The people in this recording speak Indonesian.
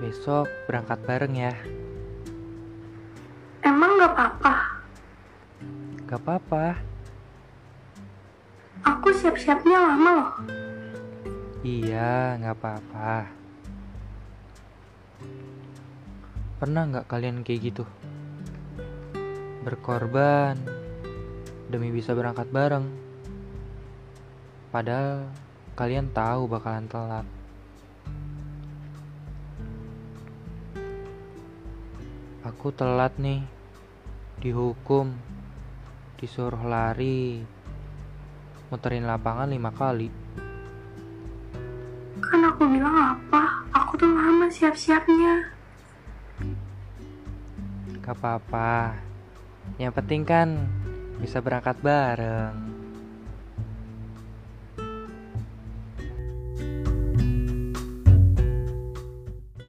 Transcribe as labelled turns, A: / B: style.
A: besok berangkat bareng ya.
B: Emang gak apa-apa?
A: Gak apa-apa.
B: Aku siap-siapnya lama loh.
A: Iya, gak apa-apa. Pernah nggak kalian kayak gitu? Berkorban demi bisa berangkat bareng. Padahal kalian tahu bakalan telat. Aku telat nih, dihukum, disuruh lari, muterin lapangan lima kali.
B: Kan aku bilang apa? Aku tuh lama siap-siapnya.
A: Gak apa-apa. Yang penting kan bisa berangkat bareng.